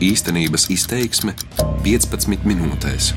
Īstenības izteiksme 15 minūtēs.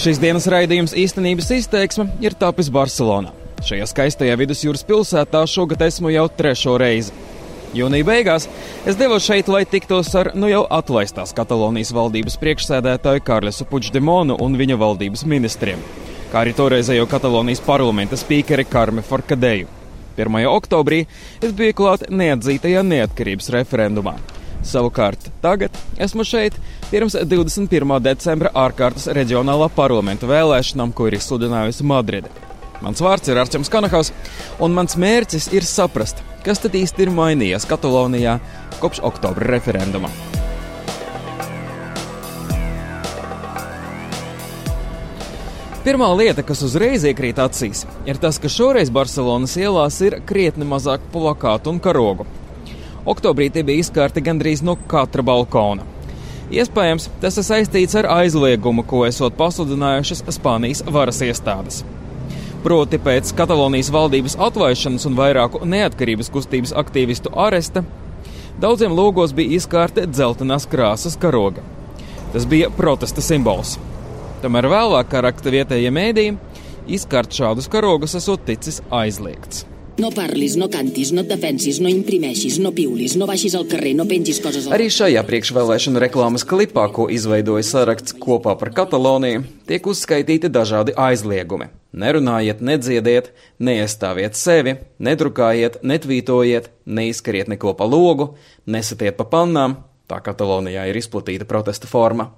Šīs dienas raidījums īstenības izteiksme ir tapis Barcelonā. Šajā skaistajā vidusjūras pilsētā šogad esmu jau trešo reizi. Jūnija beigās es devos šeit, lai tiktos ar nu jau atlaistās Katalonijas valdības priekšsēdētāju Kārlesu Puigdemonu un viņa valdības ministriem, kā arī toreizējo Katalonijas parlamenta spīkeri Karme Forkadeju. 1. oktobrī es biju klāt neatzītajā neatkarības referendumā. Savukārt tagad esmu šeit pirms 21. decembra ārkārtas reģionālā parlamenta vēlēšanām, ko ir izsludinājusi Madride. Mans vārds ir Arčuns Kanahaus, un mans mērķis ir saprast, kas tad īsti ir mainījies Katalonijā kopš oktobra referenduma. Pirmā lieta, kas uzreiz iekrīt acīs, ir tas, ka šoreiz Barcelonas ielās ir krietni mazāk plakātu un karogu. Oktobrī tie bija izkārti gandrīz no katra balkona. Iespējams, tas ir saistīts ar aizliegumu, ko esot pasludinājušas Spānijas varas iestādes. Proti pēc Katalonijas valdības atlaišanas un vairāku neatkarības kustības aktīvistu aresta, daudziem logos bija izkārta dzeltenās krāsas karoga. Tas bija protesta simbols. Tomēr vēlāk, kā raksta vietējie mēdīji, izkārt šādus karogus esot ticis aizliegts. No parlis, no cantis, no et defensis, no imprimeixis, no piulis, no baixis al carrer, no pengis coses al... Arī šajā priekšvēlēšana reklāmas klipā, ko izveidoja saraksts kopā par Kataloniju, tiek uzskaitīti dažādi aizliegumi. Nerunājiet, nedziediet, neiestāviet sevi, nedrukājiet, netvītojiet, neizskariet neko pa logu, nesatiet pa pannām, tā Katalonijā ir izplatīta protesta forma.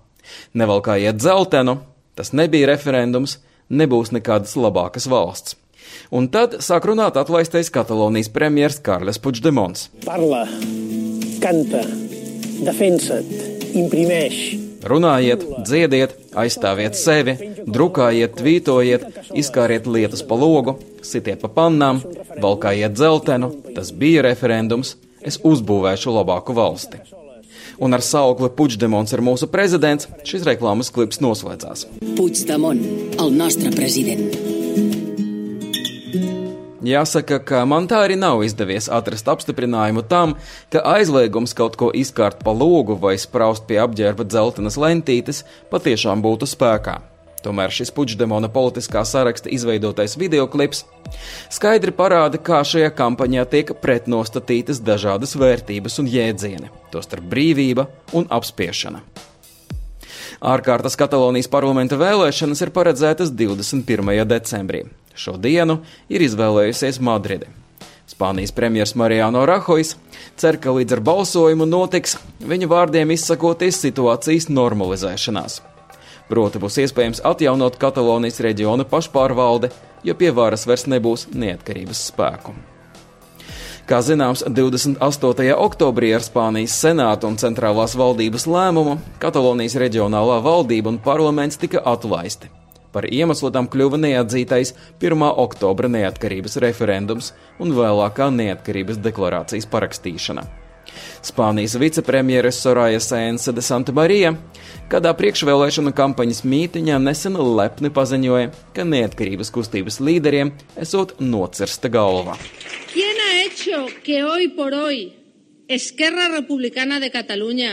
Nevalkājiet dzeltenu, Tas nebija referendums, nebūs nekādas labākas valsts. Un tad sāk runāt atlaistais Katalonijas premjerministrs Kārlis Puigdemons. Parla, canta, defensat, imprimēš. Runājiet, dziediet, aizstāviet sevi, drukājiet, tvītojiet, izkāriet lietas pa logu, sitiet pa pannām, valkājiet dzeltenu. Tas bija referendums, es uzbūvēšu labāku valsti un ar saukli Puigdemons ir mūsu prezidents, šis reklāmas klips noslēdzās. Puigdemon, el nostre prezident. Jāsaka, ka man tā arī nav izdevies atrast apstiprinājumu tam, ka aizliegums kaut ko izkārt pa logu vai spraust pie apģērba dzeltenas lentītes patiešām būtu spēkā. Tomēr šis Puigdemona politiskā saraksta izveidotais videoklips skaidri parāda, kā šajā kampaņā tiek pretnostatītas dažādas vērtības un jēdzieni, tostarp brīvība un apspiešana. Ārkārtas Katalonijas parlamenta vēlēšanas ir paredzētas 21. decembrī. Šo dienu ir izvēlējusies Madride. Spānijas premjerministrs Mariano Rahojs cer, ka līdz ar balsojumu notiks viņa vārdiem izsakoties situācijas normalizēšanās. Proti būs iespējams atjaunot Katalonijas reģiona pašpārvalde, jo pie varas vairs nebūs neatkarības spēku. Kā zināms, 28. oktobrī ar Spānijas senātu un centrālās valdības lēmumu Katalonijas reģionālā valdība un parlaments tika atlaisti. Par iemeslu tam kļuva neatzītais 1. oktobra neatkarības referendums un vēlākā neatkarības deklarācijas parakstīšana. Spānijas vicepremjere Soraya Sēnse de Santa Marija kādā priekšvēlēšanu kampaņas mītiņā nesen lepni paziņoja, ka neatkarības kustības līderiem esot nocirsta galva. Esquerra Republicana de Cataluña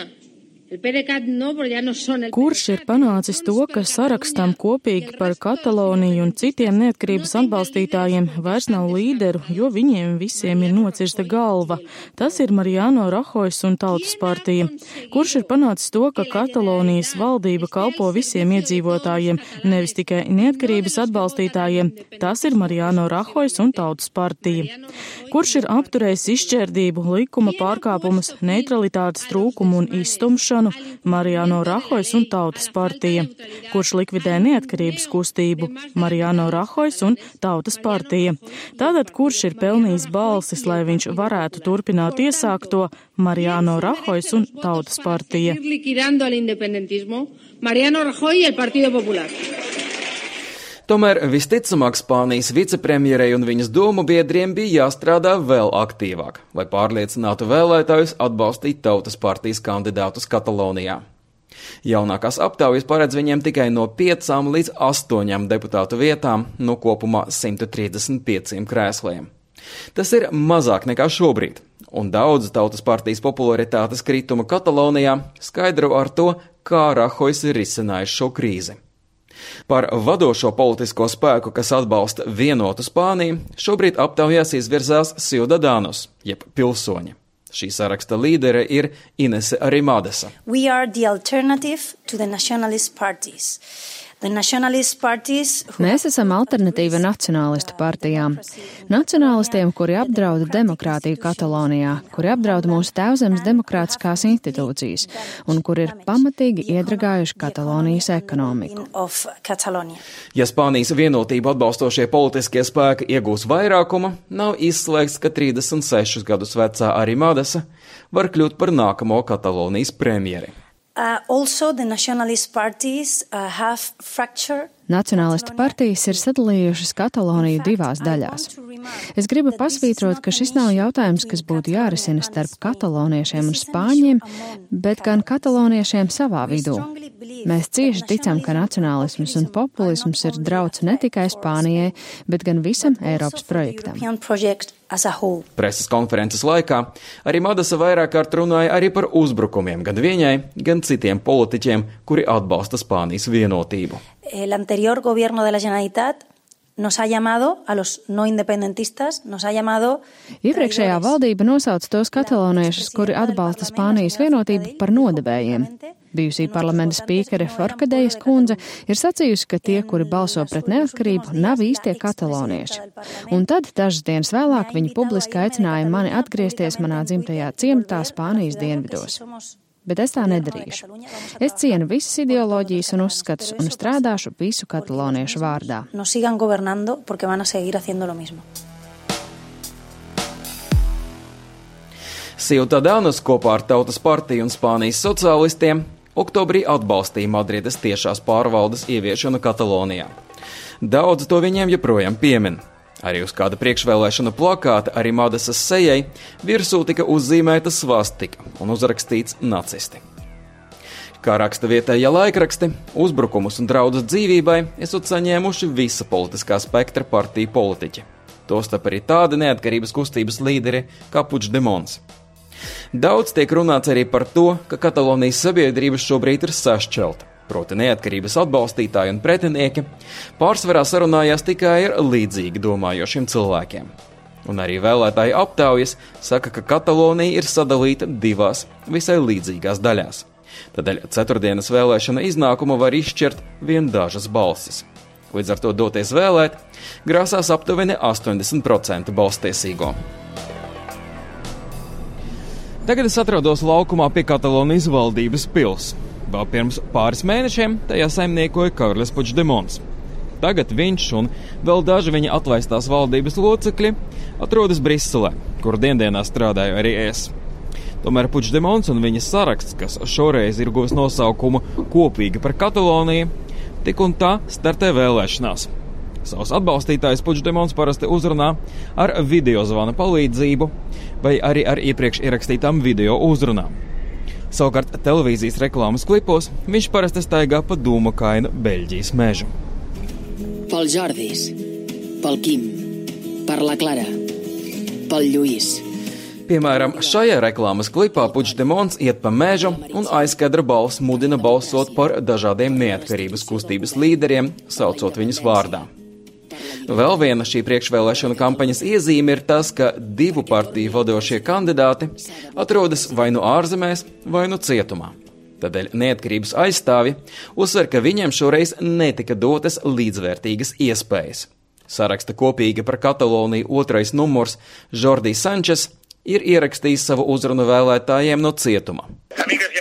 Kurš ir panācis to, ka sarakstam kopīgi par Kataloniju un citiem neatkarības atbalstītājiem vairs nav līderu, jo viņiem visiem ir nocirsta galva? Tas ir Mariano Rahojs un Tautas partija. Kurš ir panācis to, ka Katalonijas valdība kalpo visiem iedzīvotājiem, nevis tikai neatkarības atbalstītājiem? Tas ir Mariano Rahojs un Tautas partija. Kurš ir apturējis izšķērdību, likuma pārkāpumus, neutralitātes trūkumu un iztumšanu? Maidānu, Marijāno Rahojs un Tautas partija, kurš likvidē neatkarības kustību, Marijāno Rahojs un Tautas partija. Tātad, kurš ir pelnījis balsis, lai viņš varētu turpināt iesākto Marijāno Rahojs un Tautas partija. Mariano Rajoy y el Partido Popular. Tomēr visticamāk Spānijas vicepremjerei un viņas domu biedriem bija jāstrādā vēl aktīvāk, lai pārliecinātu vēlētājus atbalstīt tautas partijas kandidātus Katalonijā. Jaunākās aptaujas paredz viņiem tikai no 5 līdz 8 deputātu vietām no kopumā 135 krēsliem. Tas ir mazāk nekā šobrīd, un daudz tautas partijas popularitātes krituma Katalonijā skaidro ar to, kā Rahojs ir risinājis šo krīzi. Par vadošo politisko spēku, kas atbalsta vienotu Spāniju, šobrīd aptaujās izvirzās Ciudadanos, jeb pilsoņi. Šī saraksta līdere ir Inese Arimadesa. Mēs esam alternatīva nacionālistu partijām. Nacionālistiem, kuri apdrauda demokrātiju Katalonijā, kuri apdrauda mūsu tēvzemes demokrātiskās institūcijas un kuri ir pamatīgi iedragājuši Katalonijas ekonomiku. Ja Spānijas vienotību atbalstošie politiskie spēki iegūs vairākumu, nav izslēgts, ka 36 gadus vecā Arimadesa var kļūt par nākamo Katalonijas premjeri. Uh, also, the nationalist parties uh, have fractured Nacionālistu partijas ir sadalījušas Kataloniju divās daļās. Es gribu pasvītrot, ka šis nav jautājums, kas būtu jārisina starp kataloniešiem un spāņiem, bet gan kataloniešiem savā vidū. Mēs cieši ticam, ka nacionālisms un populisms ir drauds ne tikai Spānijai, bet gan visam Eiropas projektam. Preses konferences laikā arī Madasa vairāk kārt runāja arī par uzbrukumiem gan viņai, gan citiem politiķiem, kuri atbalsta Spānijas vienotību. El anterior gobierno de la Generalitat nos ha llamado a los no independentistas, nos ha llamado. Iepriekšējā valdība nosauca tos kataloniešus, kuri atbalsta Spānijas vienotību par nodevējiem. Bijusī parlamenta spīkere Forkadejas kundze ir sacījusi, ka tie, kuri balso pret neatkarību, nav īstie katalonieši. Un tad, dažas dienas vēlāk, viņi publiski aicināja mani atgriezties manā dzimtajā ciematā Spānijas dienvidos. Bet es tā nedarīšu. Es cienu visas ideoloģijas un uzskatus un strādāšu visu kataloniešu vārdā. No Ciudadanos kopā ar Tautas partiju un Spānijas sociālistiem oktobrī atbalstīja Madrides tiešās pārvaldes ieviešanu Katalonijā. Daudz to viņiem joprojām piemin. Arī uz kāda priekšvēlēšana plakāta arī Madasas sejai virsū tika uzzīmēta svastika un uzrakstīts nacisti. Kā raksta vietējie laikraksti, uzbrukumus un draudus dzīvībai esat saņēmuši visa politiskā spektra partiju politiķi. Tostarp arī tādi neatkarības kustības līderi kā Puigdemons. Daudz tiek runāts arī par to, ka Katalonijas sabiedrība šobrīd ir sašķelta proti neatkarības atbalstītāji un pretinieki, pārsvarā sarunājās tikai ar līdzīgi domājošiem cilvēkiem. Un arī vēlētāju aptaujas saka, ka Katalonija ir sadalīta divās visai līdzīgās daļās. Tādēļ ceturtdienas vēlēšana iznākumu var izšķirt vien dažas balsis. Līdz ar to doties vēlēt, grāsās aptuveni 80% balstiesīgo. Tagad es atrodos laukumā pie Katalonijas valdības pilsētas. Vēl pirms pāris mēnešiem tajā saimniekoja Karlis Puigdemons. Tagad viņš un vēl daži viņa atlaistās valdības locekļi atrodas Briselē, kur dienā strādāju arī es. Tomēr Puigdemons un viņa saraksts, kas šoreiz ir guvis nosaukumu kopīgi par Kataloniju, tik un tā startē vēlēšanās. Savus atbalstītājus Puigdemons parasti uzrunā ar video zvana palīdzību vai arī ar iepriekš ierakstītām video uzrunām. Savukārt televīzijas reklāmas klipos viņš parasti staigā pa dūmakainu Beļģijas mežu. Pel Jordis, pel Kim, per la Clara, pel Lluís. Piemēram, šajā reklāmas klipā Puigdemons iet pa mežu un aizkadra balss mudina balsot par dažādiem neatkarības kustības līderiem, saucot viņus vārdā. Vēl viena šī priekšvēlēšana kampaņas iezīme ir tas, ka divu partiju vadošie kandidāti atrodas vai nu ārzemēs, vai nu cietumā. Tādēļ neatkarības aizstāvi uzsver, ka viņiem šoreiz netika dotas līdzvērtīgas iespējas. Saraksta kopīgi par Kataloniju otrais numurs Jordijs Sančes ir ierakstījis savu uzrunu vēlētājiem no cietuma. Amigas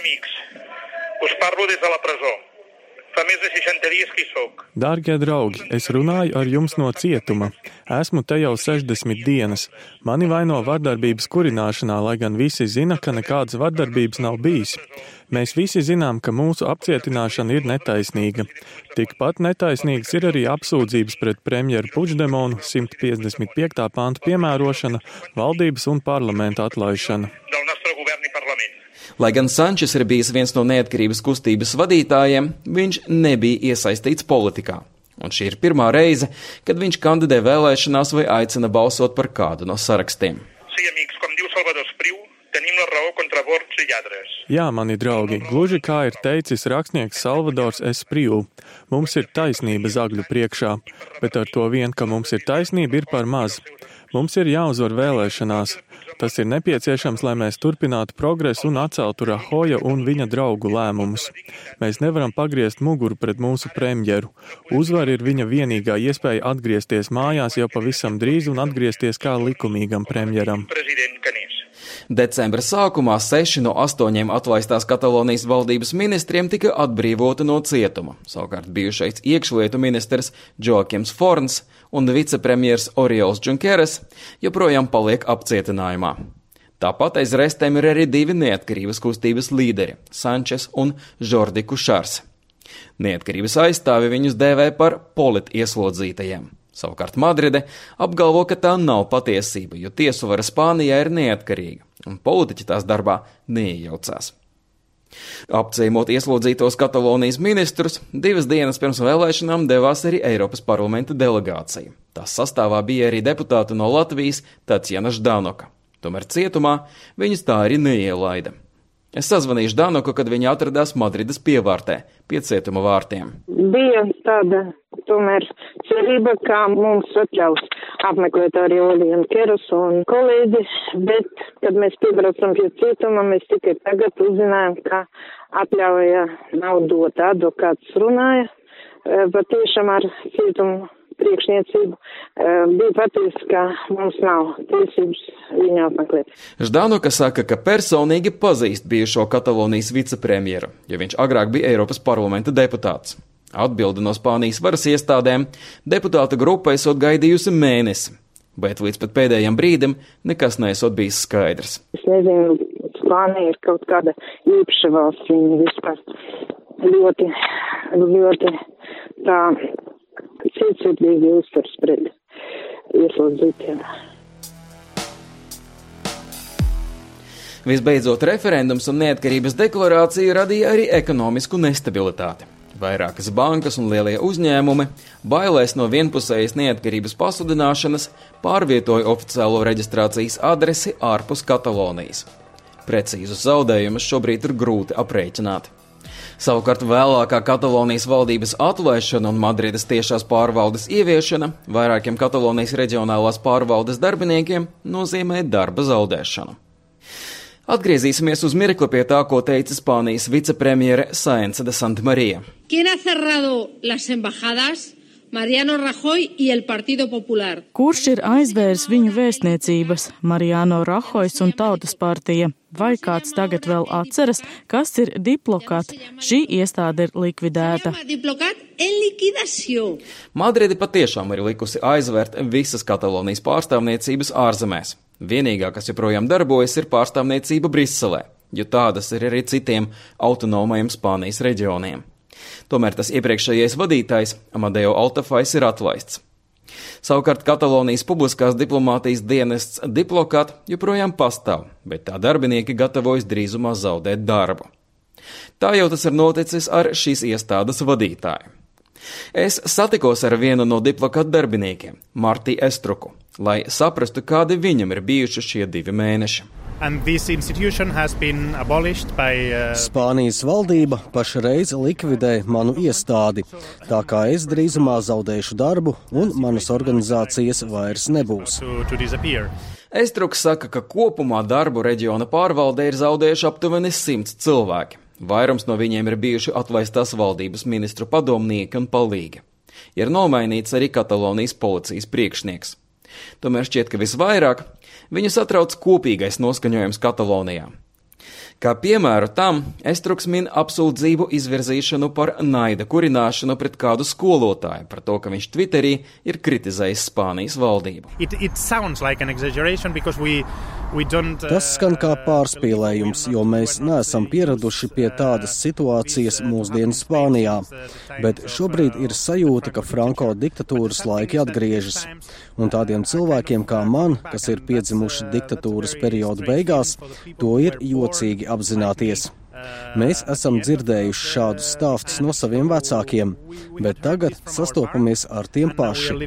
Dārgie draugi, es runāju ar jums no cietuma. Esmu te jau 60 dienas. Mani vaino vardarbības kurināšanā, lai gan visi zina, ka nekādas vardarbības nav bijis. Mēs visi zinām, ka mūsu apcietināšana ir netaisnīga. Tikpat netaisnīgas ir arī apsūdzības pret premjeru Puigdemonu 155. pānta piemērošana, valdības un parlamenta atlaišana. Lai gan Sančes ir bijis viens no neatkarības kustības vadītājiem, viņš nebija iesaistīts politikā. Un šī ir pirmā reize, kad viņš kandidē vēlēšanās vai aicina balsot par kādu no sarakstiem. Sí, amigos, com diu Salvador Espriu, tenim la raó contra bords i lladres. Jā, mani draugi, gluži kā ir teicis rakstnieks Salvadors Espriu, mums ir taisnība zagļu priekšā, bet ar to vien, ka mums ir taisnība, ir par maz. Mums ir jāuzvar vēlēšanās. Tas ir nepieciešams, lai mēs turpinātu progresu un atceltu Rahoja un viņa draugu lēmumus. Mēs nevaram pagriezt muguru pret mūsu premjeru. Uzvar ir viņa vienīgā iespēja atgriezties mājās jau pavisam drīz un atgriezties kā likumīgam premjeram. Decembra sākumā seši no astoņiem atlaistās Katalonijas valdības ministriem tika atbrīvoti no cietuma. Savukārt bijušais iekšlietu ministrs Joakims Forns un vicepremjers Oriols Junkeras joprojām paliek apcietinājumā. Tāpat aiz restēm ir arī divi neatkarības kustības līderi - Sančes un Žordi Kušārs. Neatkarības aizstāvi viņus dēvē par politieslodzītajiem. Savukārt Madride apgalvo, ka tā nav patiesība, jo tiesu vara Spānijā ir neatkarīga, un politiķi tās darbā neiejaucās. Apciemot ieslodzītos Katalonijas ministrus, divas dienas pirms vēlēšanām devās arī Eiropas parlamenta delegācija. Tās sastāvā bija arī deputāti no Latvijas Tatjana Ždanoka. Tomēr cietumā viņus tā arī neielaida. Es sazvanīšu Danuku, kad viņa atradās Madrides pievārtē, pie cietuma vārtiem. Bija tāda tomēr cerība, kā mums atļaus apmeklēt arī Oli un Kerus un kolēģi, bet, kad mēs piebraucam pie cietuma, mēs tikai tagad uzzinājām, ka atļauja nav dota. Advokāts runāja, eh, patiešām ar cietumu priekšniecību bija pateicis, ka mums nav tiesības viņu apmeklēt. Ždānoka saka, ka personīgi pazīst bijušo Katalonijas vicepremjeru, jo viņš agrāk bija Eiropas parlamenta deputāts. Atbildi no Spānijas varas iestādēm deputāta grupa esot gaidījusi mēnesi, bet līdz pat pēdējiem brīdim nekas nesot bijis skaidrs. Es nezinu, Spānija ir kaut kāda īpaša valsts, viņi vispār ļoti, ļoti tā cietsirdīgi uzturs pret ieslodzītiem. Visbeidzot, referendums un neatkarības deklarācija radīja arī ekonomisku nestabilitāti. Vairākas bankas un lielie uzņēmumi, bailēs no vienpusējas neatkarības pasludināšanas, pārvietoja oficiālo reģistrācijas adresi ārpus Katalonijas. Precīzus zaudējumus šobrīd ir grūti aprēķināt. Savukārt vēlākā Katalonijas valdības atlaišana un Madrides tiešās pārvaldes ieviešana vairākiem Katalonijas reģionālās pārvaldes darbiniekiem nozīmē darba zaudēšanu. Atgriezīsimies uz mirkli pie tā, ko teica Spānijas vicepremjere Saenza de Santa Maria. Mariano Rajoy y el Partido Popular. Kurš ir aizvērs viņu vēstniecības? Mariano Rajoys un Tautas partija. Vai kāds tagad vēl atceras, kas ir diplokat? Šī iestāde ir likvidēta. Madridi patiešām ir likusi aizvērt visas Katalonijas pārstāvniecības ārzemēs. Vienīgā, kas joprojām darbojas, ir pārstāvniecība Briselē, jo tādas ir arī citiem autonomajiem Spānijas reģioniem. Tomēr tas iepriekšējais vadītājs, Amadeo Altafais, ir atlaists. Savukārt Katalonijas publiskās diplomātijas dienests Diplokat joprojām pastāv, bet tā darbinieki gatavojas drīzumā zaudēt darbu. Tā jau tas ir noticis ar šīs iestādes vadītāju. Es satikos ar vienu no diplokat darbiniekiem, Martī Estruku, lai saprastu, kādi viņam ir bijuši šie divi mēneši. By, uh... Spānijas valdība pašreiz likvidē manu iestādi, tā kā es drīzumā zaudēšu darbu un manas organizācijas vairs nebūs. Estruks saka, ka kopumā darbu reģiona pārvaldē ir zaudējuši aptuveni simts cilvēki. Vairums no viņiem ir bijuši atlaistās valdības ministru padomnieki un palīgi. Ir nomainīts arī Katalonijas policijas priekšnieks. Tomēr šķiet, ka visvairāk viņu satrauc kopīgais noskaņojums Katalonijā. Kā piemēru tam Estruks min apsūdzību izvirzīšanu par naida kurināšanu pret kādu skolotāju par to, ka viņš Twitterī ir kritizējis Spānijas valdību. It, it like we, we uh, Tas skan kā pārspīlējums, jo mēs neesam pieraduši pie tādas situācijas mūsdienu Spānijā, bet šobrīd ir sajūta, ka Franko diktatūras laiki atgriežas. Un tādiem cilvēkiem kā man, kas ir piedzimuši diktatūras perioda beigās, to ir jocīgi apzināties. Mēs esam dzirdējuši šādus stāstus no saviem vecākiem, bet tagad sastopamies ar tiem pašiem.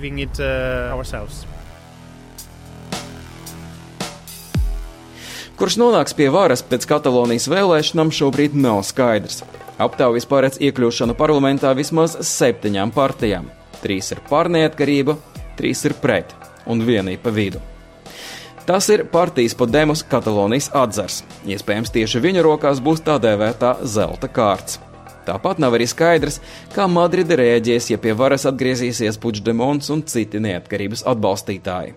Kurš nonāks pie varas pēc Katalonijas vēlēšanām, šobrīd nav skaidrs. Aptaujas paredz iekļūšanu parlamentā vismaz septiņām partijām. Trīs ir par neatkarību, trīs ir pret un viena ir pa vidu. Tas ir partijas Podemos Katalonijas atzars. Iespējams, tieši viņa rokās būs tā dēvētā zelta kārts. Tāpat nav arī skaidrs, kā Madride rēģēs, ja pie varas atgriezīsies Puigdemons un citi neatkarības atbalstītāji.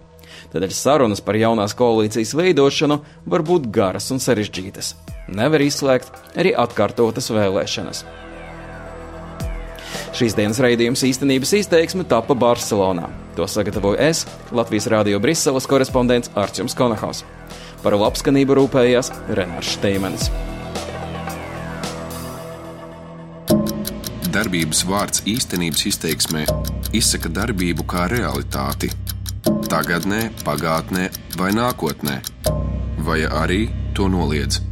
Tādēļ sarunas par jaunās koalīcijas veidošanu var būt garas un sarežģītas. Nevar izslēgt arī atkārtotas vēlēšanas. Šīs dienas raidījums īstenības izteiksme tapa Barcelonā. To sagatavoju es, Latvijas Rādio Briseles korespondents Arčuns Konahaus. Par labskanību rūpējās Renārs Šteimenis. Darbības vārds īstenības izteiksmē izsaka darbību kā realitāti - tagadnē, pagātnē vai nākotnē, vai arī to noliedz.